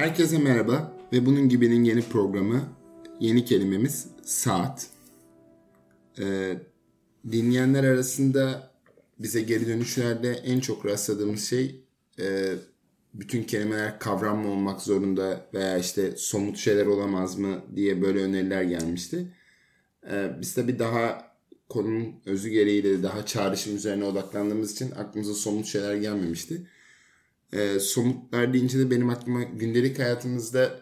Herkese merhaba ve bunun gibinin yeni programı, yeni kelimemiz saat. Ee, dinleyenler arasında bize geri dönüşlerde en çok rastladığımız şey e, bütün kelimeler kavram mı olmak zorunda veya işte somut şeyler olamaz mı diye böyle öneriler gelmişti. Ee, biz tabii daha konunun özü gereğiyle daha çağrışım üzerine odaklandığımız için aklımıza somut şeyler gelmemişti e, somutlar deyince de benim aklıma gündelik hayatımızda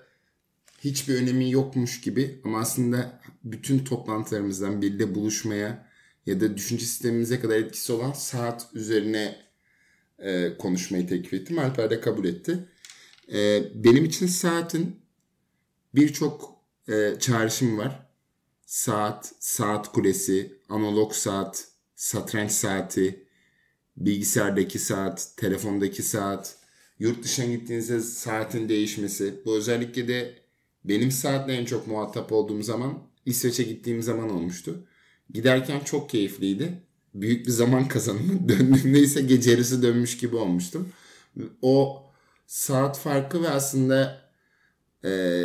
hiçbir önemi yokmuş gibi ama aslında bütün toplantılarımızdan birlikte buluşmaya ya da düşünce sistemimize kadar etkisi olan saat üzerine e, konuşmayı teklif ettim. Alper de kabul etti. E, benim için saatin birçok e, çağrışım var. Saat, saat kulesi, analog saat, satranç saati, bilgisayardaki saat, telefondaki saat, yurt dışına gittiğinizde saatin değişmesi. Bu özellikle de benim saatle en çok muhatap olduğum zaman İsveç'e gittiğim zaman olmuştu. Giderken çok keyifliydi. Büyük bir zaman kazanımı. Döndüğümde ise gece yarısı dönmüş gibi olmuştum. O saat farkı ve aslında e,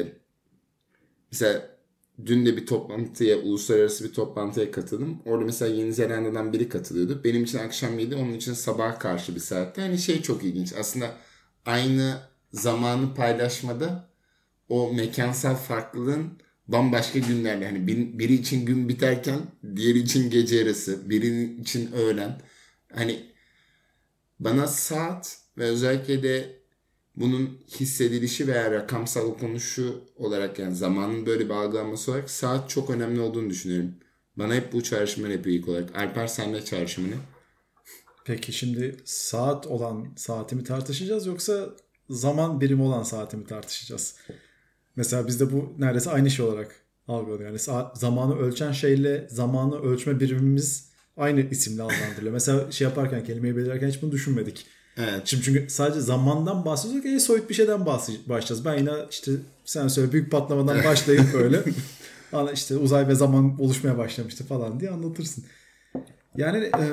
mesela dün de bir toplantıya, uluslararası bir toplantıya katıldım. Orada mesela Yeni Zelanda'dan biri katılıyordu. Benim için akşam 7, onun için sabah karşı bir saatte. Hani şey çok ilginç. Aslında aynı zamanı paylaşmada o mekansal farklılığın bambaşka günlerde hani biri için gün biterken diğeri için gece yarısı, birinin için öğlen. Hani bana saat ve özellikle de bunun hissedilişi veya rakamsal okunuşu olarak yani zamanın böyle bir algılanması olarak saat çok önemli olduğunu düşünüyorum. Bana hep bu çağrışımlar yapıyor ilk olarak. Alper sende çağrışımı ne? Peki şimdi saat olan saatimi tartışacağız yoksa zaman birimi olan saatimi tartışacağız? Mesela bizde bu neredeyse aynı şey olarak algılanıyor. Yani saat, zamanı ölçen şeyle zamanı ölçme birimimiz aynı isimle adlandırılıyor. Mesela şey yaparken kelimeyi belirlerken hiç bunu düşünmedik. Evet. Şimdi çünkü sadece zamandan bahsediyorsak en soyut bir şeyden başlayacağız. Ben yine işte sen söyle büyük patlamadan başlayıp böyle işte uzay ve zaman oluşmaya başlamıştı falan diye anlatırsın. Yani e,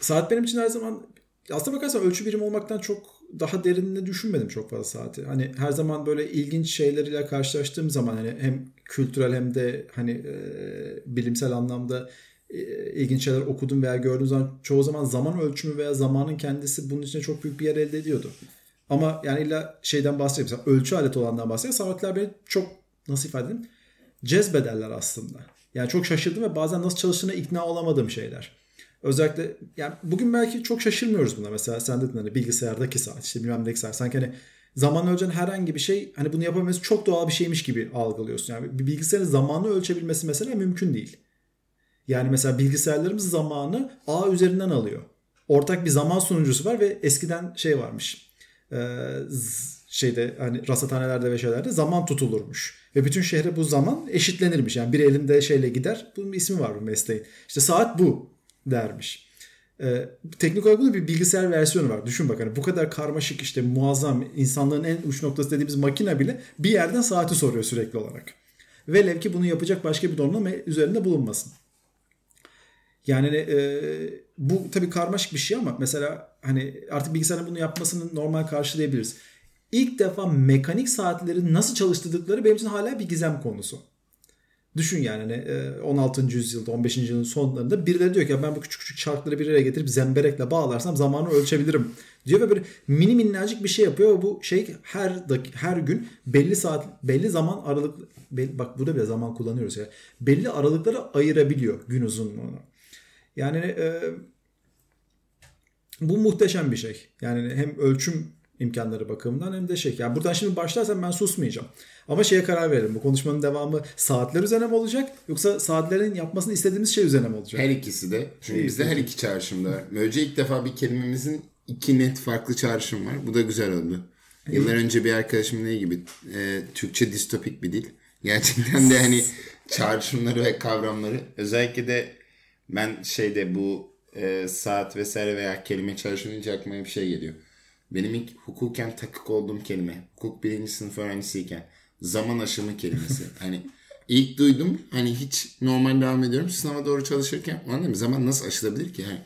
saat benim için her zaman aslında bakarsan ölçü birim olmaktan çok daha derinine düşünmedim çok fazla saati. Hani her zaman böyle ilginç şeyleriyle karşılaştığım zaman hani hem kültürel hem de hani e, bilimsel anlamda e, ilginç şeyler okudum veya gördüğüm zaman çoğu zaman zaman ölçümü veya zamanın kendisi bunun içine çok büyük bir yer elde ediyordu. Ama yani illa şeyden bahsedeyim. Mesela ölçü aleti olandan bahsedeyim. Saatler beni çok nasıl ifade edeyim? Cezbederler aslında. Yani çok şaşırdım ve bazen nasıl çalıştığına ikna olamadığım şeyler. Özellikle yani bugün belki çok şaşırmıyoruz buna. Mesela sen dedin hani bilgisayardaki saat işte bilmem ne saat. Sanki hani zaman ölçen herhangi bir şey hani bunu yapabilmesi çok doğal bir şeymiş gibi algılıyorsun. Yani bir bilgisayarın zamanı ölçebilmesi mesela mümkün değil. Yani mesela bilgisayarlarımız zamanı A üzerinden alıyor. Ortak bir zaman sunucusu var ve eskiden şey varmış. Ee, şeyde hani rasathanelerde ve şeylerde zaman tutulurmuş. Ve bütün şehre bu zaman eşitlenirmiş. Yani bir elinde şeyle gider. Bunun bir ismi var bu mesleğin. İşte saat bu dermiş. Ee, teknik olarak bunun bir bilgisayar versiyonu var. Düşün bak hani bu kadar karmaşık işte muazzam insanlığın en uç noktası dediğimiz makine bile bir yerden saati soruyor sürekli olarak. Velev ki bunu yapacak başka bir donanım üzerinde bulunmasın. Yani e, bu tabii karmaşık bir şey ama mesela hani artık bilgisayarın bunu yapmasını normal karşılayabiliriz. İlk defa mekanik saatleri nasıl çalıştırdıkları benim için hala bir gizem konusu. Düşün yani hani 16. E, yüzyılda 15. yüzyılın sonlarında birileri diyor ki ben bu küçük küçük çarkları bir araya getirip zemberekle bağlarsam zamanı ölçebilirim diyor ve böyle mini minnacık bir şey yapıyor ve bu şey her dak her gün belli saat belli zaman aralık belli, bak burada bile zaman kullanıyoruz ya belli aralıklara ayırabiliyor gün uzunluğunu. Yani e, bu muhteşem bir şey. Yani hem ölçüm imkanları bakımından hem de şey. Yani buradan şimdi başlarsam ben susmayacağım. Ama şeye karar verelim. Bu konuşmanın devamı saatler üzerine mi olacak yoksa saatlerin yapmasını istediğimiz şey üzerine mi olacak? Her ikisi de. Çünkü İyi, bizde her iki çağrışımda var. Böylece ilk defa bir kelimemizin iki net farklı çağrışım var. Bu da güzel oldu. Yıllar önce bir arkadaşım ne gibi e, Türkçe distopik bir dil. Gerçekten de hani çağrışımları ve kavramları özellikle de ben şeyde bu e, saat vesaire veya kelime çalışınca aklıma bir şey geliyor. Benim ilk hukuken takık olduğum kelime. Hukuk birinci sınıf öğrencisiyken. Zaman aşımı kelimesi. hani ilk duydum. Hani hiç normal devam ediyorum. Sınava doğru çalışırken. Ulan değil mi? Zaman nasıl aşılabilir ki? Yani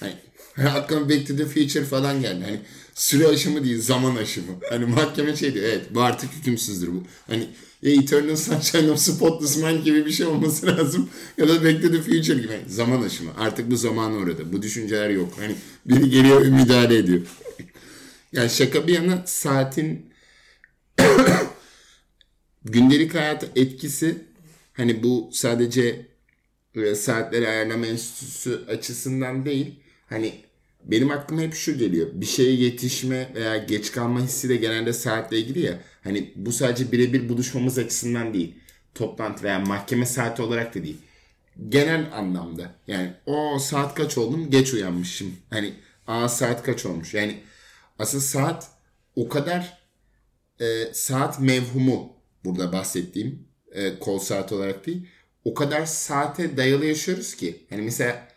Hani aklıma Back to the Future falan geldi. Hani süre aşımı değil zaman aşımı. Hani mahkeme şey diyor evet bu artık hükümsüzdür bu. Hani ya Eternal Sunshine of Spotless Mind gibi bir şey olması lazım. Ya da Back to the Future gibi. Yani zaman aşımı. Artık bu zaman orada. Bu düşünceler yok. Hani biri geliyor ve müdahale ediyor. Yani şaka bir yana saatin gündelik hayata etkisi hani bu sadece e, saatleri ayarlama enstitüsü açısından değil hani benim aklıma hep şu geliyor. Bir şeye yetişme veya geç kalma hissi de genelde saatle ilgili ya. Hani bu sadece birebir buluşmamız açısından değil. Toplantı veya mahkeme saati olarak da değil. Genel anlamda. Yani o saat kaç oldum geç uyanmışım. Hani aa saat kaç olmuş. Yani asıl saat o kadar e, saat mevhumu burada bahsettiğim e, kol saat olarak değil. O kadar saate dayalı yaşıyoruz ki. Hani mesela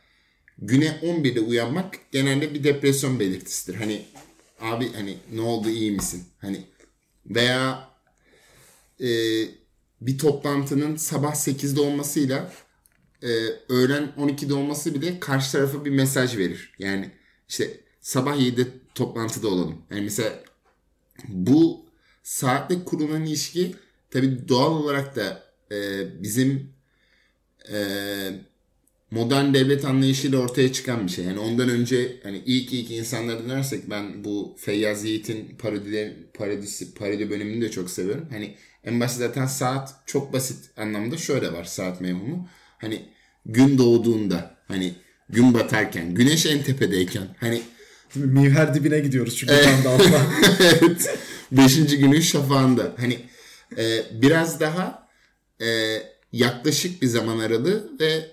güne 11'de uyanmak genelde bir depresyon belirtisidir. Hani abi hani ne oldu iyi misin? Hani veya e, bir toplantının sabah 8'de olmasıyla e, öğlen 12'de olması bile karşı tarafa bir mesaj verir. Yani işte sabah 7'de toplantıda olalım. Yani mesela bu saatle kurulan ilişki tabii doğal olarak da e, bizim e, modern devlet anlayışıyla ortaya çıkan bir şey. Yani ondan önce hani ilk ilk insanlara dönersek ben bu Feyyaz Yiğit'in parodi, parodisi, parodi bölümünü de çok seviyorum. Hani en başta zaten saat çok basit anlamda şöyle var saat mevhumu. Hani gün doğduğunda hani gün batarken güneş en tepedeyken hani Mivher dibine gidiyoruz çünkü tam da altına. evet. Beşinci günün şafağında. Hani e, biraz daha e, yaklaşık bir zaman aralığı ve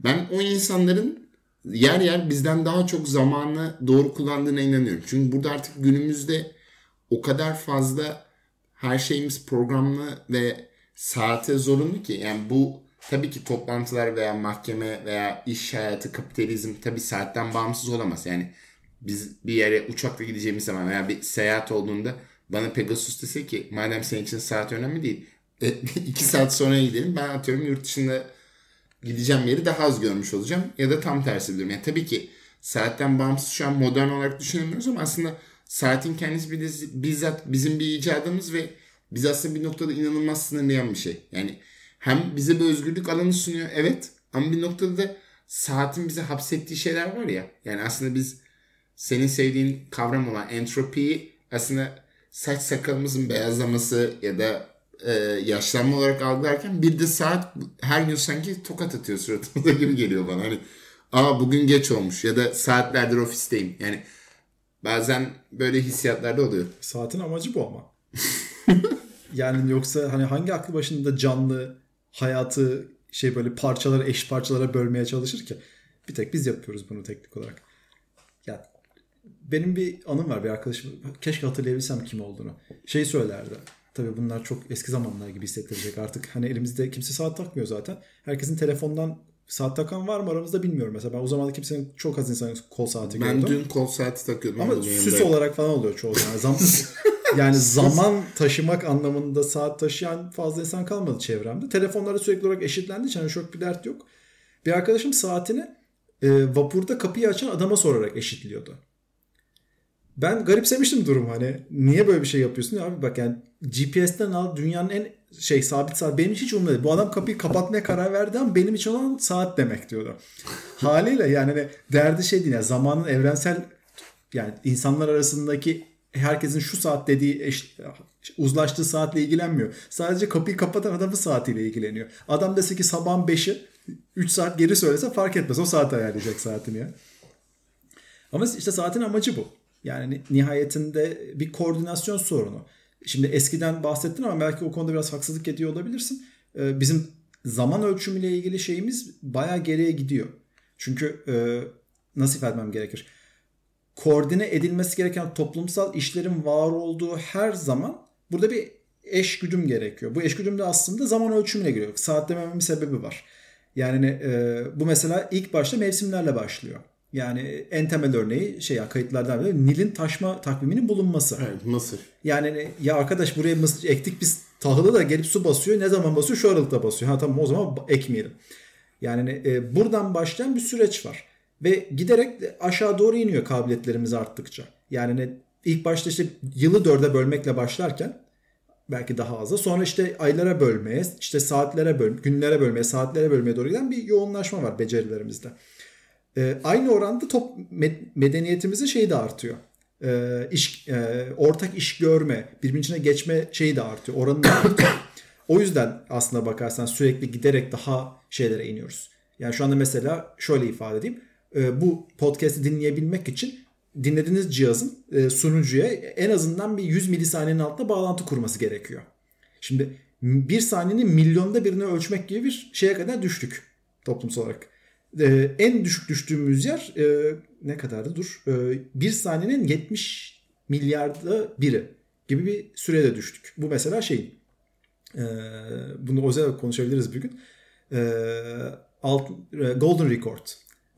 ben o insanların yer yer bizden daha çok zamanı doğru kullandığına inanıyorum. Çünkü burada artık günümüzde o kadar fazla her şeyimiz programlı ve saate zorunlu ki. Yani bu tabii ki toplantılar veya mahkeme veya iş hayatı, kapitalizm tabii saatten bağımsız olamaz. Yani biz bir yere uçakla gideceğimiz zaman veya bir seyahat olduğunda bana Pegasus dese ki madem senin için saat önemli değil. E, iki saat sonra gidelim. Ben atıyorum yurt dışında gideceğim yeri daha az görmüş olacağım. Ya da tam tersi diyorum. Yani tabii ki saatten bağımsız şu an modern olarak düşünemiyoruz ama aslında saatin kendisi bizzat bizim bir icadımız ve biz aslında bir noktada inanılmaz sınırlayan bir şey. Yani hem bize bir özgürlük alanı sunuyor evet ama bir noktada da saatin bize hapsettiği şeyler var ya. Yani aslında biz senin sevdiğin kavram olan entropiyi aslında saç sakalımızın beyazlaması ya da e, yaşlanma olarak algılarken bir de saat her gün sanki tokat atıyor suratımıza gibi geliyor bana. Hani aa bugün geç olmuş ya da saatlerdir ofisteyim. Yani bazen böyle hissiyatlarda oluyor. Saatin amacı bu ama. yani yoksa hani hangi aklı başında canlı hayatı şey böyle parçalara eş parçalara bölmeye çalışır ki? Bir tek biz yapıyoruz bunu teknik olarak. Ya benim bir anım var bir arkadaşım. Keşke hatırlayabilsem kim olduğunu. Şey söylerdi. Tabii bunlar çok eski zamanlar gibi hissettirecek artık. Hani elimizde kimse saat takmıyor zaten. Herkesin telefondan saat takan var mı aramızda bilmiyorum. Mesela ben o zaman kimsenin çok az insanın kol saati Ben gördüm. dün kol saati takıyordum. Ama süs yanımda- olarak falan oluyor çoğu zaman. Zam yani zaman taşımak anlamında saat taşıyan fazla insan kalmadı çevremde. Telefonlara sürekli olarak eşitlendiği için hani çok bir dert yok. Bir arkadaşım saatini e, vapurda kapıyı açan adama sorarak eşitliyordu. Ben garipsemiştim durum hani. Niye böyle bir şey yapıyorsun? Ya abi bak yani GPS'ten al dünyanın en şey sabit saat benim hiç umurumda değil. Bu adam kapıyı kapatmaya karar verdi ama benim için olan saat demek diyordu. Haliyle yani hani derdi şey değil yani zamanın evrensel yani insanlar arasındaki herkesin şu saat dediği eş, uzlaştığı saatle ilgilenmiyor. Sadece kapıyı kapatan adamın saatiyle ilgileniyor. Adam dese ki sabahın 5'i 3 saat geri söylese fark etmez. O saat ayarlayacak saatini ya. Ama işte saatin amacı bu. Yani nihayetinde bir koordinasyon sorunu. Şimdi eskiden bahsettin ama belki o konuda biraz haksızlık ediyor olabilirsin. Ee, Bizim zaman ölçümüyle ilgili şeyimiz bayağı geriye gidiyor. Çünkü e, nasıl ifade etmem gerekir? Koordine edilmesi gereken toplumsal işlerin var olduğu her zaman burada bir eş güdüm gerekiyor. Bu eş güdüm de aslında zaman ölçümüne giriyor. Saat bir sebebi var. Yani e, bu mesela ilk başta mevsimlerle başlıyor. Yani en temel örneği şey ya kayıtlardan biri Nil'in taşma takviminin bulunması. Evet Mısır. Yani ya arkadaş buraya mısır ektik biz tahılı da gelip su basıyor. Ne zaman basıyor? Şu aralıkta basıyor. Ha tamam o zaman ekmeyelim. Yani e, buradan başlayan bir süreç var. Ve giderek aşağı doğru iniyor kabiliyetlerimiz arttıkça. Yani ne, ilk başta işte yılı dörde bölmekle başlarken belki daha azı. Sonra işte aylara bölmeye, işte saatlere böl, günlere bölmeye, saatlere bölmeye doğru giden bir yoğunlaşma var becerilerimizde. Ee, aynı oranda top medeniyetimizin şeyi de artıyor. Ee, iş, e, ortak iş görme, birbirinin içine geçme şeyi de artıyor. Oranı da artıyor. o yüzden aslında bakarsan sürekli giderek daha şeylere iniyoruz. Yani şu anda mesela şöyle ifade edeyim. Ee, bu podcast'i dinleyebilmek için dinlediğiniz cihazın e, sunucuya en azından bir 100 milisaniyenin altında bağlantı kurması gerekiyor. Şimdi bir saniyenin milyonda birini ölçmek gibi bir şeye kadar düştük toplumsal olarak. E, en düşük düştüğümüz yer e, ne kadardı dur? E, bir saniyenin 70 milyarda biri gibi bir sürede düştük. Bu mesela şey e, bunu özel konuşabiliriz bir gün. E, alt, e, Golden Record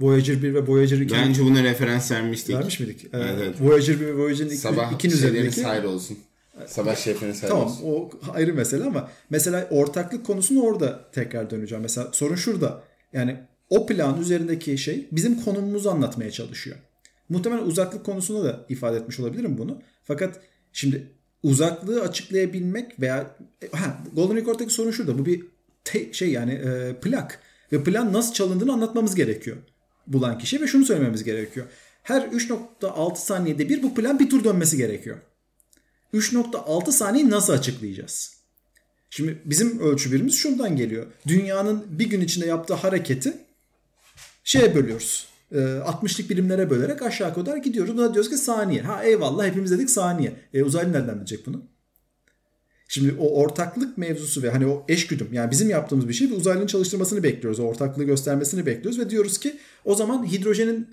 Voyager 1 ve Voyager 2. Bence buna referans vermiştik. Vermiş miydik? Evet, evet. Voyager 1 ve Voyager 2 Sabah 2'nin üzerindeki. Sabah olsun. Sabah şefiniz hayır tamam, olsun. Tamam o ayrı mesele ama mesela ortaklık konusunu orada tekrar döneceğim. Mesela sorun şurada. Yani o plan üzerindeki şey bizim konumumuzu anlatmaya çalışıyor. Muhtemelen uzaklık konusunda da ifade etmiş olabilirim bunu. Fakat şimdi uzaklığı açıklayabilmek veya ha, Golden Record'daki sorun şurada. Bu bir te, şey yani e, plak ve plan nasıl çalındığını anlatmamız gerekiyor bulan kişi ve şunu söylememiz gerekiyor. Her 3.6 saniyede bir bu plan bir tur dönmesi gerekiyor. 3.6 saniyeyi nasıl açıklayacağız? Şimdi bizim ölçü birimiz şundan geliyor. Dünyanın bir gün içinde yaptığı hareketi şeye bölüyoruz. 60'lık e, birimlere bölerek aşağı kadar gidiyoruz. Buna diyoruz ki saniye. Ha eyvallah hepimiz dedik saniye. E uzaylı nereden bilecek bunu? Şimdi o ortaklık mevzusu ve hani o eşgüdüm yani bizim yaptığımız bir şey ve uzaylının çalıştırmasını bekliyoruz. O ortaklığı göstermesini bekliyoruz ve diyoruz ki o zaman hidrojenin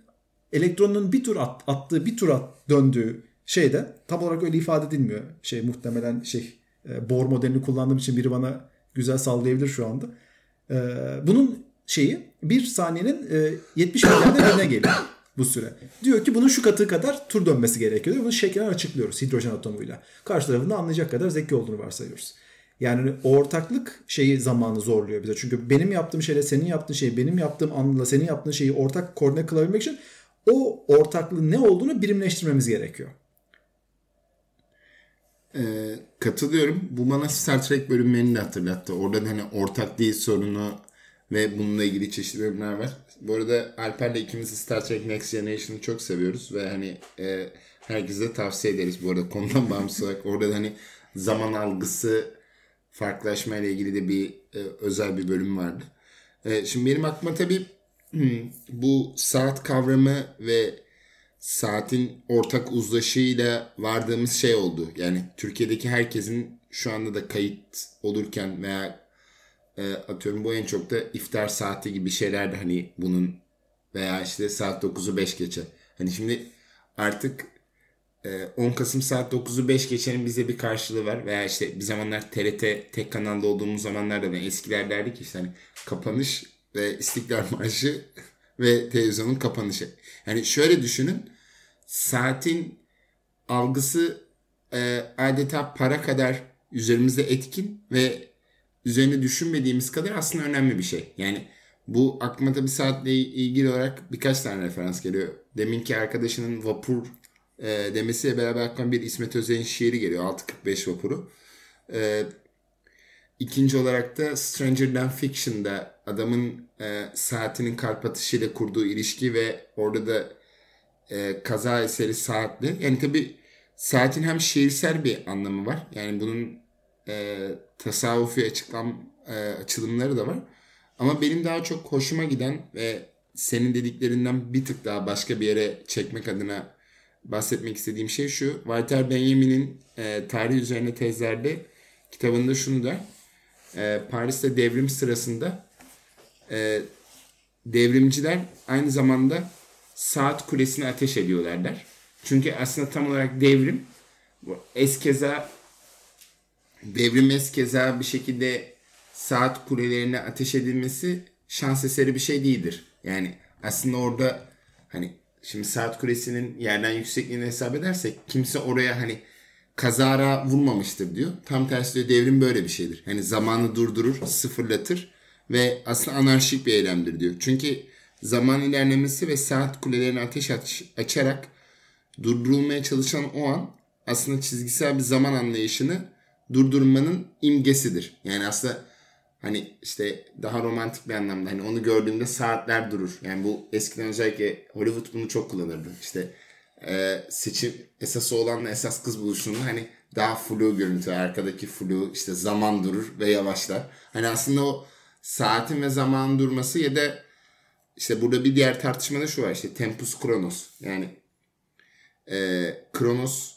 elektronun bir tur at, attığı bir tur at, döndüğü şeyde tam olarak öyle ifade edilmiyor. Şey muhtemelen şey e, Bohr modelini kullandığım için biri bana güzel sallayabilir şu anda. E, bunun şeyi bir saniyenin e, 70 milyarda birine geliyor bu süre. Diyor ki bunun şu katı kadar tur dönmesi gerekiyor. Bunu şeklen açıklıyoruz hidrojen atomuyla. Karşı tarafında anlayacak kadar zeki olduğunu varsayıyoruz. Yani ortaklık şeyi zamanı zorluyor bize. Çünkü benim yaptığım şeyle senin yaptığın şeyi, benim yaptığım anla senin yaptığın şeyi ortak koordine kılabilmek için o ortaklığın ne olduğunu birimleştirmemiz gerekiyor. Ee, katılıyorum. Bu bana Star Trek bölümlerini de hatırlattı. Orada hani ortak değil sorunu ve bununla ilgili çeşitli bölümler var. Bu arada Alper'le ikimiz Star Trek Next Generation'ı çok seviyoruz ve hani e, herkese tavsiye ederiz bu arada konudan bağımsız olarak. Orada da hani zaman algısı farklılaşma ile ilgili de bir e, özel bir bölüm vardı. E, şimdi benim aklıma tabii hmm, bu saat kavramı ve saatin ortak uzlaşıyla vardığımız şey oldu. Yani Türkiye'deki herkesin şu anda da kayıt olurken veya e, atıyorum bu en çok da iftar saati gibi şeyler de hani bunun veya işte saat 9'u 5 geçe. Hani şimdi artık e, 10 Kasım saat 9'u 5 geçenin bize bir karşılığı var. Veya işte bir zamanlar TRT tek kanalda olduğumuz zamanlarda da eskiler derdik işte hani kapanış ve İstiklal Marşı ve televizyonun kapanışı. Yani şöyle düşünün saatin algısı e, adeta para kadar üzerimizde etkin ve üzerine düşünmediğimiz kadar aslında önemli bir şey. Yani bu aklıma tabii saatle ilgili olarak birkaç tane referans geliyor. Deminki arkadaşının vapur e, demesiyle beraber aklıma bir İsmet Özel'in şiiri geliyor. 645 vapuru. E, ikinci olarak da Stranger Than Fiction'da adamın e, saatinin kalp atışıyla kurduğu ilişki ve orada da e, kaza eseri saatli. Yani tabii saatin hem şiirsel bir anlamı var. Yani bunun e, tasavvufi açıklam e, açılımları da var. Ama benim daha çok hoşuma giden ve senin dediklerinden bir tık daha başka bir yere çekmek adına bahsetmek istediğim şey şu. Walter Benjamin'in e, tarih üzerine tezlerde kitabında şunu der. E, Paris'te devrim sırasında e, devrimciler aynı zamanda saat kulesini ateş ediyorlar der. Çünkü aslında tam olarak devrim eskeza devrim keza bir şekilde saat kulelerine ateş edilmesi şans eseri bir şey değildir. Yani aslında orada hani şimdi saat kulesinin yerden yüksekliğini hesap edersek kimse oraya hani kazara vurmamıştır diyor. Tam tersi diyor devrim böyle bir şeydir. Hani zamanı durdurur, sıfırlatır ve aslında anarşik bir eylemdir diyor. Çünkü zaman ilerlemesi ve saat kulelerine ateş aç, açarak durdurulmaya çalışan o an aslında çizgisel bir zaman anlayışını durdurmanın imgesidir. Yani aslında hani işte daha romantik bir anlamda hani onu gördüğümde saatler durur. Yani bu eskiden özellikle Hollywood bunu çok kullanırdı. İşte e, seçim esası olanla esas kız buluşunda hani daha flu görüntü, arkadaki flu işte zaman durur ve yavaşlar. Hani aslında o saatin ve zamanın durması ya da işte burada bir diğer tartışmada şu var işte tempus kronos yani e, kronos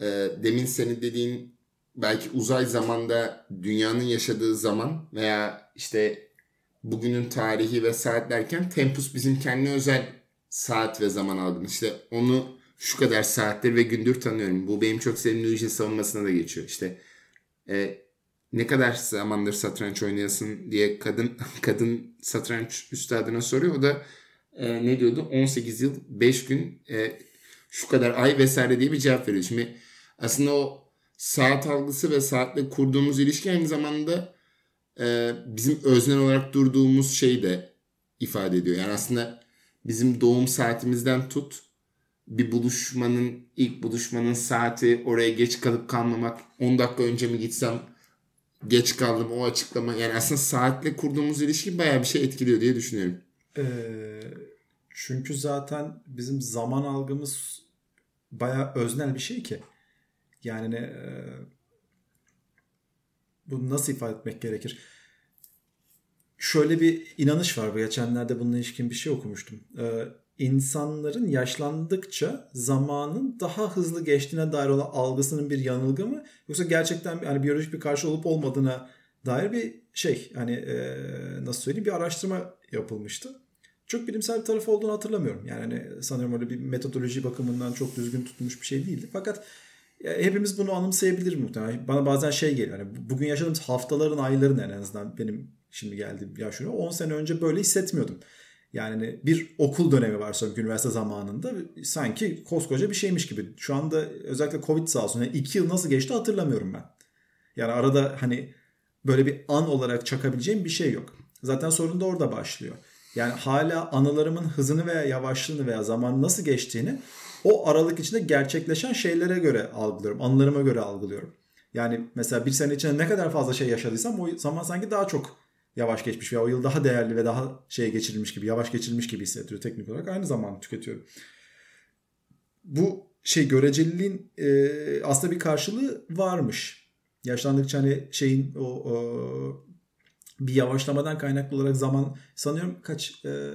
e, demin senin dediğin belki uzay zamanda dünyanın yaşadığı zaman veya işte bugünün tarihi ve saat derken tempus bizim kendi özel saat ve zaman algımız. İşte onu şu kadar saattir ve gündür tanıyorum. Bu benim çok sevdiğim Nugent savunmasına da geçiyor. İşte e, ne kadar zamandır satranç oynayasın diye kadın kadın satranç üstadına soruyor. O da e, ne diyordu? 18 yıl 5 gün e, şu kadar ay vesaire diye bir cevap veriyor. Şimdi aslında o saat algısı ve saatle kurduğumuz ilişki aynı zamanda e, bizim öznel olarak durduğumuz şeyi de ifade ediyor. Yani aslında bizim doğum saatimizden tut bir buluşmanın ilk buluşmanın saati oraya geç kalıp kalmamak 10 dakika önce mi gitsem geç kaldım o açıklama yani aslında saatle kurduğumuz ilişki bayağı bir şey etkiliyor diye düşünüyorum. Ee, çünkü zaten bizim zaman algımız bayağı öznel bir şey ki. Yani e, bunu nasıl ifade etmek gerekir? Şöyle bir inanış var. Geçenlerde bununla ilişkin bir şey okumuştum. Ee, insanların yaşlandıkça zamanın daha hızlı geçtiğine dair olan algısının bir yanılgı mı? Yoksa gerçekten hani biyolojik bir karşı olup olmadığına dair bir şey hani e, nasıl söyleyeyim bir araştırma yapılmıştı. Çok bilimsel bir tarafı olduğunu hatırlamıyorum. Yani hani sanırım öyle bir metodoloji bakımından çok düzgün tutulmuş bir şey değildi. Fakat hepimiz bunu anımsayabilir muhtemelen. Bana bazen şey geliyor. Yani bugün yaşadığımız haftaların, ayların en azından benim şimdi geldiğim yaş 10 sene önce böyle hissetmiyordum. Yani bir okul dönemi var sonra üniversite zamanında sanki koskoca bir şeymiş gibi. Şu anda özellikle Covid sağ olsun. Yani iki yıl nasıl geçti hatırlamıyorum ben. Yani arada hani böyle bir an olarak çakabileceğim bir şey yok. Zaten sorun da orada başlıyor. Yani hala anılarımın hızını veya yavaşlığını veya zaman nasıl geçtiğini o aralık içinde gerçekleşen şeylere göre algılıyorum. Anılarıma göre algılıyorum. Yani mesela bir sene içinde ne kadar fazla şey yaşadıysam o zaman sanki daha çok yavaş geçmiş veya o yıl daha değerli ve daha şey geçirilmiş gibi, yavaş geçirilmiş gibi hissettiriyor teknik olarak. Aynı zamanda tüketiyorum. Bu şey göreceliliğin e, aslında bir karşılığı varmış. Yaşlandıkça hani şeyin o, o bir yavaşlamadan kaynaklı olarak zaman sanıyorum kaç e,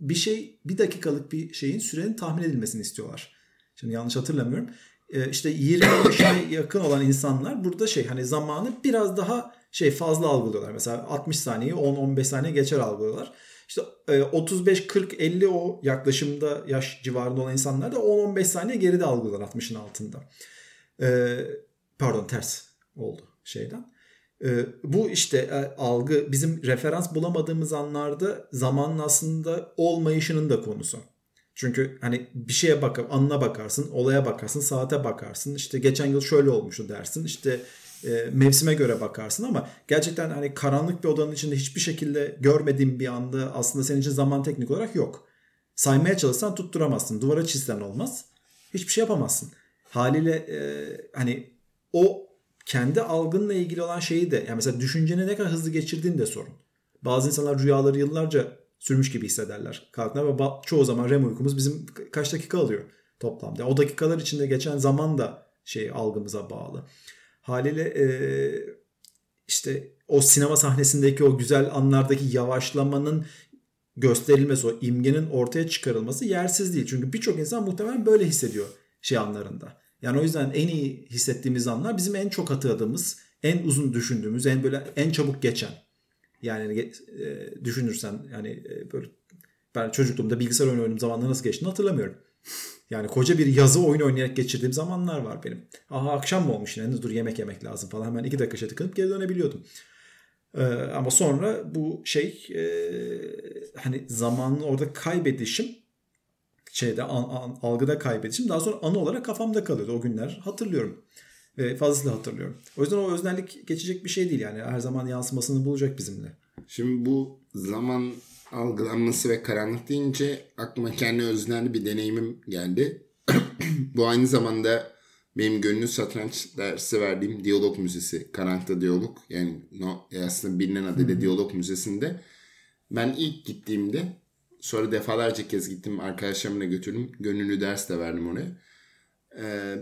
bir şey bir dakikalık bir şeyin sürenin tahmin edilmesini istiyorlar. Şimdi yanlış hatırlamıyorum. E, işte 20 yaşa yakın olan insanlar burada şey hani zamanı biraz daha şey fazla algılıyorlar. Mesela 60 saniyeyi 10-15 saniye geçer algılıyorlar. İşte 35 40 50 o yaklaşımda yaş civarında olan insanlar da 10-15 saniye geride algılıyorlar 60'ın altında. E, pardon ters oldu şeyden. E, bu işte e, algı bizim referans bulamadığımız anlarda zamanın aslında olmayışının da konusu. Çünkü hani bir şeye bakıp anına bakarsın, olaya bakarsın, saate bakarsın. İşte geçen yıl şöyle olmuştu dersin. İşte e, mevsime göre bakarsın ama gerçekten hani karanlık bir odanın içinde hiçbir şekilde görmediğin bir anda aslında senin için zaman teknik olarak yok. Saymaya çalışsan tutturamazsın. Duvara çizsen olmaz. Hiçbir şey yapamazsın. Haliyle e, hani o kendi algınla ilgili olan şeyi de yani mesela düşünceni ne kadar hızlı geçirdiğin de sorun. Bazı insanlar rüyaları yıllarca sürmüş gibi hissederler kalktığında ve çoğu zaman REM uykumuz bizim kaç dakika alıyor toplamda. O dakikalar içinde geçen zaman da şey algımıza bağlı. Haliyle işte o sinema sahnesindeki o güzel anlardaki yavaşlamanın gösterilmesi, o imgenin ortaya çıkarılması yersiz değil. Çünkü birçok insan muhtemelen böyle hissediyor şey anlarında. Yani o yüzden en iyi hissettiğimiz anlar bizim en çok hatırladığımız, en uzun düşündüğümüz, en böyle en çabuk geçen. Yani e, düşünürsen yani e, böyle ben çocukluğumda bilgisayar oyunu oynadığım zamanlar nasıl geçtiğini hatırlamıyorum. Yani koca bir yazı oyun oynayarak geçirdiğim zamanlar var benim. Aha akşam mı olmuş yine dur yemek yemek lazım falan. Hemen iki dakika şey geri dönebiliyordum. Ee, ama sonra bu şey e, hani zamanını orada kaybedişim şeyde an, an, algıda kaybedişim daha sonra anı olarak kafamda kalıyordu o günler hatırlıyorum ve fazlasıyla hatırlıyorum. O yüzden o öznellik geçecek bir şey değil yani her zaman yansımasını bulacak bizimle. Şimdi bu zaman algılanması ve karanlık deyince aklıma kendi öznel bir deneyimim geldi. Bu aynı zamanda benim gönüllü satranç dersi verdiğim Diyalog Müzesi. Karanlıkta Diyalog. Yani no, aslında bilinen adıyla Diyalog Müzesi'nde. Ben ilk gittiğimde sonra defalarca kez gittim. Arkadaşlarımla götürdüm. Gönüllü ders de verdim oraya. Ee,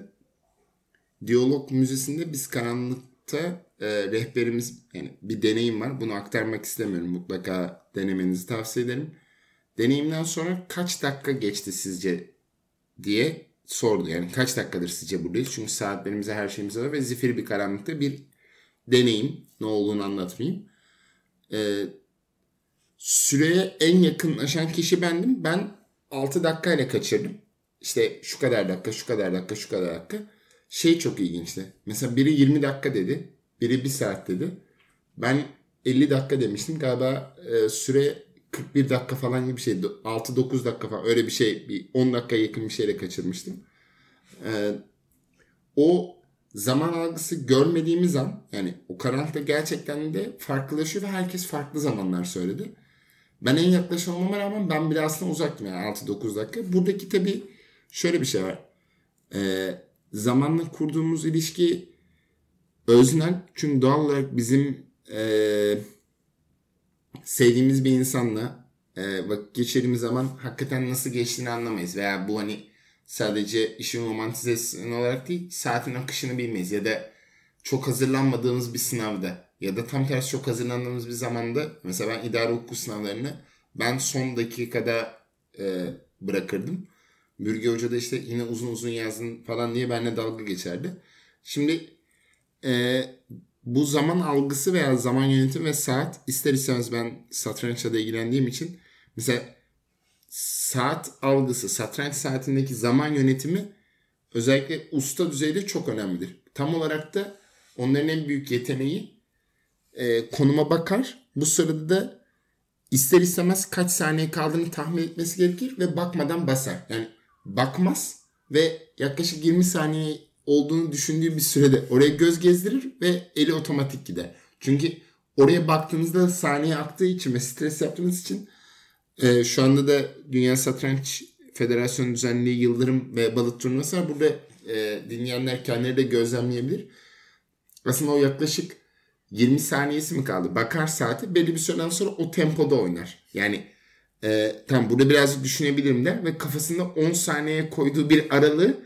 Diyalog Müzesi'nde biz karanlıkta e, rehberimiz yani bir deneyim var. Bunu aktarmak istemiyorum. Mutlaka denemenizi tavsiye ederim. Deneyimden sonra kaç dakika geçti sizce diye sordu. Yani kaç dakikadır sizce buradayız? Çünkü saatlerimize her şeyimize var ve zifiri bir karanlıkta bir deneyim. Ne olduğunu anlatmayayım. Ee, süreye en yakınlaşan kişi bendim. Ben 6 dakikayla kaçırdım. İşte şu kadar dakika, şu kadar dakika, şu kadar dakika. Şey çok ilginçti. Mesela biri 20 dakika dedi. Biri 1 saat dedi. Ben 50 dakika demiştim. Galiba e, süre 41 dakika falan gibi bir şeydi. 6-9 dakika falan öyle bir şey. Bir 10 dakika yakın bir şeyle kaçırmıştım. E, o zaman algısı görmediğimiz an yani o karanlıkta gerçekten de farklılaşıyor ve herkes farklı zamanlar söyledi. Ben en yaklaşan olmama rağmen ben bile aslında uzaktım yani 6-9 dakika. Buradaki tabii şöyle bir şey var. Ee, zamanla kurduğumuz ilişki öznel. Çünkü doğal olarak bizim e, sevdiğimiz bir insanla e, vakit geçirdiğimiz zaman hakikaten nasıl geçtiğini anlamayız. Veya bu hani sadece işin romantizasyon olarak değil saatin akışını bilmeyiz. Ya da çok hazırlanmadığımız bir sınavda ya da tam tersi çok hazırlandığımız bir zamanda mesela ben idare hukuku sınavlarını ben son dakikada e, bırakırdım. Bürge Hoca da işte yine uzun uzun yazdın falan diye benimle dalga geçerdi. Şimdi e, bu zaman algısı veya zaman yönetimi ve saat ister istemez ben satrançla da ilgilendiğim için mesela saat algısı, satranç saatindeki zaman yönetimi özellikle usta düzeyde çok önemlidir. Tam olarak da onların en büyük yeteneği e, konuma bakar. Bu sırada da ister istemez kaç saniye kaldığını tahmin etmesi gerekir ve bakmadan basar. Yani bakmaz ve yaklaşık 20 saniye olduğunu düşündüğü bir sürede oraya göz gezdirir ve eli otomatik gider. Çünkü oraya baktığınızda saniye aktığı için ve stres yaptığınız için e, şu anda da Dünya Satranç Federasyonu düzenlediği Yıldırım ve Balık turnuvası var. Burada e, dinleyenler kendileri de gözlemleyebilir. Aslında o yaklaşık 20 saniyesi mi kaldı? Bakar saati belli bir süreden sonra o tempoda oynar. Yani e, tam burada biraz düşünebilirim der ve kafasında 10 saniye koyduğu bir aralığı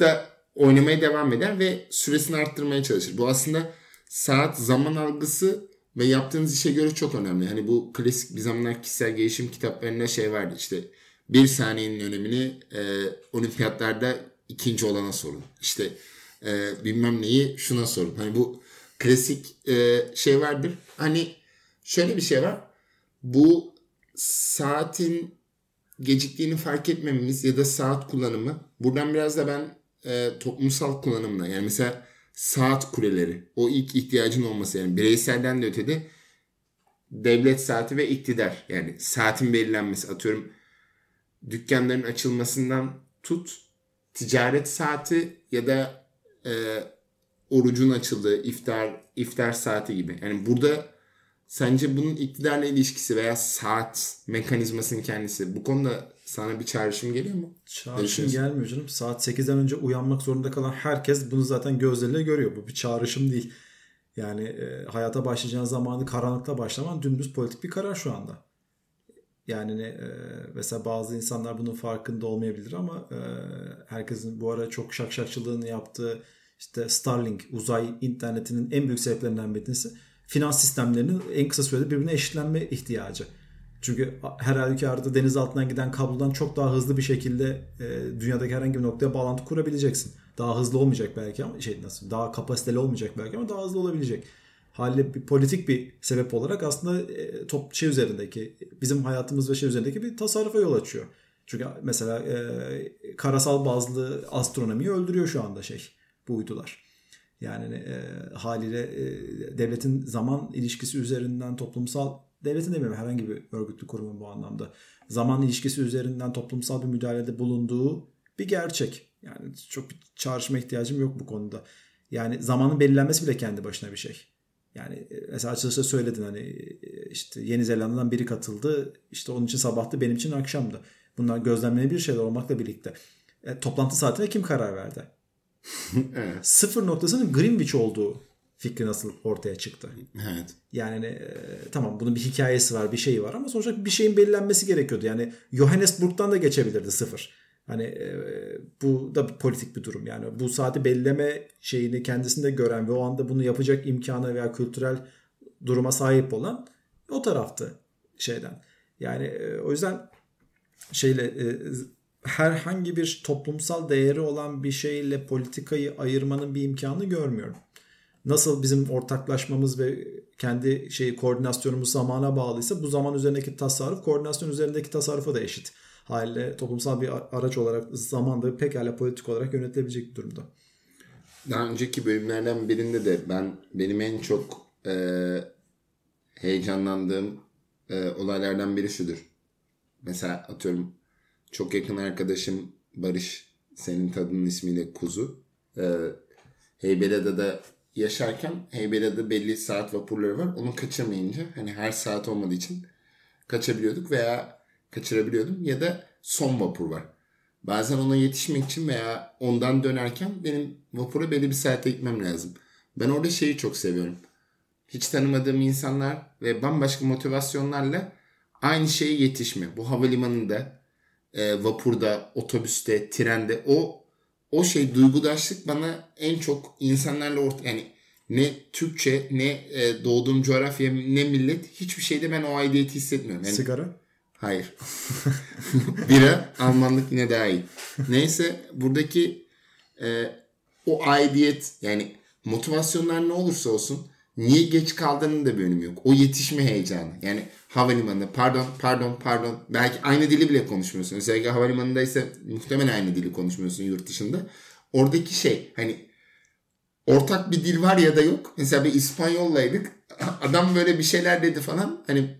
da oynamaya devam eder ve süresini arttırmaya çalışır. Bu aslında saat zaman algısı ve yaptığınız işe göre çok önemli. Hani bu klasik bir zamanlar kişisel gelişim kitaplarında şey vardı işte bir saniyenin önemini e, olimpiyatlarda ikinci olana sorun. İşte e, bilmem neyi şuna sorun. Hani bu klasik e, şey vardır. Hani şöyle bir şey var. Bu saatin geciktiğini fark etmememiz ya da saat kullanımı. Buradan biraz da ben e, toplumsal kullanımla yani mesela saat kuleleri o ilk ihtiyacın olması yani bireyselden de ötede devlet saati ve iktidar yani saatin belirlenmesi atıyorum dükkanların açılmasından tut ticaret saati ya da e, orucun açıldığı iftar iftar saati gibi. Yani burada sence bunun iktidarla ilişkisi veya saat mekanizmasının kendisi bu konuda sana bir çağrışım geliyor mu? Çağrışım gelmiyor canım. Saat 8'den önce uyanmak zorunda kalan herkes bunu zaten gözleriyle görüyor. Bu bir çağrışım değil. Yani e, hayata başlayacağın zamanı karanlıkta başlaman dümdüz politik bir karar şu anda. Yani e, mesela bazı insanlar bunun farkında olmayabilir ama e, herkesin bu ara çok şakşakçılığını yaptığı işte Starlink uzay internetinin en büyük sebeplerinden bir tanesi finans sistemlerinin en kısa sürede birbirine eşitlenme ihtiyacı. Çünkü her halükarda deniz altından giden kablodan çok daha hızlı bir şekilde e, dünyadaki herhangi bir noktaya bağlantı kurabileceksin. Daha hızlı olmayacak belki ama şey nasıl daha kapasiteli olmayacak belki ama daha hızlı olabilecek. Haliyle bir politik bir sebep olarak aslında e, top şey üzerindeki bizim hayatımız ve şey üzerindeki bir tasarrufa yol açıyor. Çünkü mesela e, karasal bazlı astronomiyi öldürüyor şu anda şey bu uydular. Yani e, haliyle e, devletin zaman ilişkisi üzerinden toplumsal devletin demiyorum herhangi bir örgütlü kurumun bu anlamda zaman ilişkisi üzerinden toplumsal bir müdahalede bulunduğu bir gerçek. Yani çok bir çağrışma ihtiyacım yok bu konuda. Yani zamanın belirlenmesi bile kendi başına bir şey. Yani e, mesela açılışta söyledin hani e, işte Yeni Zelanda'dan biri katıldı. İşte onun için sabahtı benim için akşamdı. Bunlar gözlemlenebilir şeyler olmakla birlikte. E, toplantı saatine kim karar verdi? evet. Sıfır noktasının Greenwich olduğu fikri nasıl ortaya çıktı? Evet. Yani e, tamam bunun bir hikayesi var, bir şeyi var ama sonuçta bir şeyin belirlenmesi gerekiyordu. Yani Johannesburg'dan da geçebilirdi sıfır. Hani e, bu da bir politik bir durum. Yani bu saati belirleme şeyini kendisinde gören ve o anda bunu yapacak imkanı veya kültürel duruma sahip olan o taraftı şeyden. Yani e, o yüzden şeyle e, herhangi bir toplumsal değeri olan bir şeyle politikayı ayırmanın bir imkanı görmüyorum. Nasıl bizim ortaklaşmamız ve kendi şey koordinasyonumuz zamana bağlıysa bu zaman üzerindeki tasarruf koordinasyon üzerindeki tasarrufa da eşit. Haliyle toplumsal bir araç olarak zamanda pekala politik olarak yönetilebilecek durumda. Daha önceki bölümlerden birinde de ben benim en çok e, heyecanlandığım e, olaylardan biri şudur. Mesela atıyorum çok yakın arkadaşım Barış senin tadının ismiyle Kuzu. E, Heybeliada'da yaşarken Heybeliada'da belli saat vapurları var. Onu kaçırmayınca hani her saat olmadığı için kaçabiliyorduk veya kaçırabiliyordum ya da son vapur var. Bazen ona yetişmek için veya ondan dönerken benim vapura belli bir saate gitmem lazım. Ben orada şeyi çok seviyorum. Hiç tanımadığım insanlar ve bambaşka motivasyonlarla aynı şeye yetişme. Bu havalimanında, e, vapurda, otobüste, trende o o şey duygudaşlık bana en çok insanlarla orta yani ne Türkçe ne e, doğduğum coğrafya ne millet hiçbir şeyde ben o aidiyeti hissetmiyorum. Yani, Sigara? Hayır. Bira Almanlık yine daha iyi. Neyse buradaki e, o aidiyet yani motivasyonlar ne olursa olsun niye geç kaldığının da bir önemi yok. O yetişme heyecanı. Yani havalimanında pardon pardon pardon belki aynı dili bile konuşmuyorsun. Özellikle havalimanında ise muhtemelen aynı dili konuşmuyorsun yurt dışında. Oradaki şey hani ortak bir dil var ya da yok. Mesela bir İspanyollaydık. Adam böyle bir şeyler dedi falan. Hani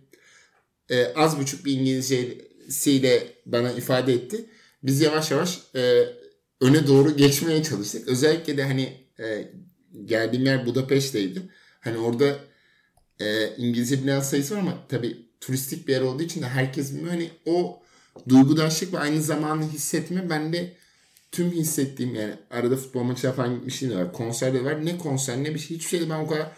e, az buçuk bir İngilizcesiyle bana ifade etti. Biz yavaş yavaş e, öne doğru geçmeye çalıştık. Özellikle de hani e, geldiğim yer Budapeşte'ydi. Hani orada e, İngilizce bilen sayısı var ama tabii turistik bir yer olduğu için de herkes bilmiyor. Hani o duygudaşlık ve aynı zamanı hissetme bende tüm hissettiğim yani arada futbol maçı falan gitmişliğim de var. Konserde var. Ne konser ne bir şey. Hiçbir şeyde ben o kadar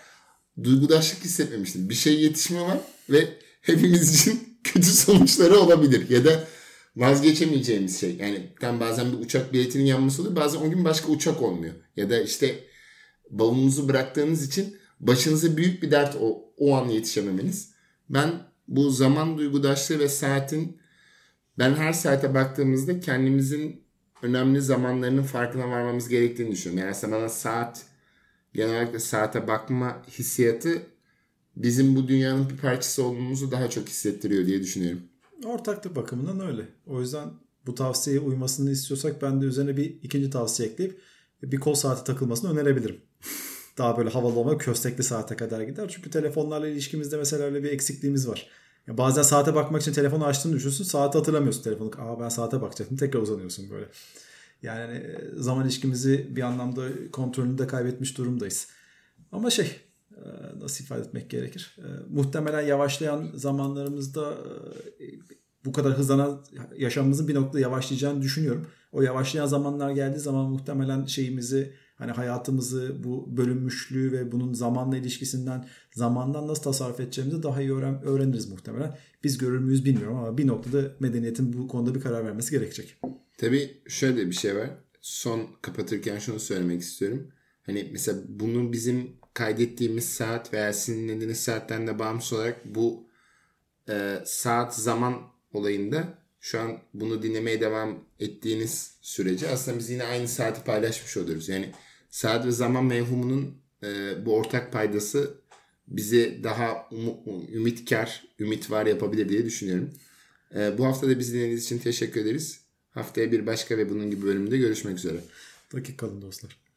duygudaşlık hissetmemiştim. Bir şey yetişme var ve hepimiz için kötü sonuçları olabilir. Ya da vazgeçemeyeceğimiz şey. Yani tam bazen bir uçak biletinin yanması oluyor. Bazen o gün başka uçak olmuyor. Ya da işte bavulunuzu bıraktığınız için başınıza büyük bir dert o, o an yetişememeniz. Ben bu zaman duygudaşlığı ve saatin ben her saate baktığımızda kendimizin önemli zamanlarının farkına varmamız gerektiğini düşünüyorum. Yani aslında bana saat genel olarak saate bakma hissiyatı bizim bu dünyanın bir parçası olduğumuzu daha çok hissettiriyor diye düşünüyorum. Ortaklık bakımından öyle. O yüzden bu tavsiyeye uymasını istiyorsak ben de üzerine bir ikinci tavsiye ekleyip bir kol saati takılmasını önerebilirim. Daha böyle havalı olmak köstekli saate kadar gider. Çünkü telefonlarla ilişkimizde mesela öyle bir eksikliğimiz var. Ya bazen saate bakmak için telefonu açtığını düşünsün. Saati hatırlamıyorsun telefonu. Aa ben saate bakacaktım. Tekrar uzanıyorsun böyle. Yani hani zaman ilişkimizi bir anlamda kontrolünü de kaybetmiş durumdayız. Ama şey nasıl ifade etmek gerekir? Muhtemelen yavaşlayan zamanlarımızda bu kadar hızlanan yaşamımızın bir noktada yavaşlayacağını düşünüyorum. O yavaşlayan zamanlar geldiği zaman muhtemelen şeyimizi hani hayatımızı bu bölünmüşlüğü ve bunun zamanla ilişkisinden zamandan nasıl tasarruf edeceğimizi daha iyi öğren öğreniriz muhtemelen. Biz görür müyüz bilmiyorum ama bir noktada medeniyetin bu konuda bir karar vermesi gerekecek. Tabii şöyle bir şey var. Son kapatırken şunu söylemek istiyorum. Hani mesela bunu bizim kaydettiğimiz saat veya sinirlendiğiniz saatten de bağımsız olarak bu e, saat zaman olayında şu an bunu dinlemeye devam ettiğiniz sürece aslında biz yine aynı saati paylaşmış oluyoruz. Yani saat ve zaman mevhumunun e, bu ortak paydası bizi daha um, ümitkar, ümit var yapabilir diye düşünüyorum. E, bu hafta da bizi dinlediğiniz için teşekkür ederiz. Haftaya bir başka ve bunun gibi bölümde görüşmek üzere. Dakik kalın dostlar.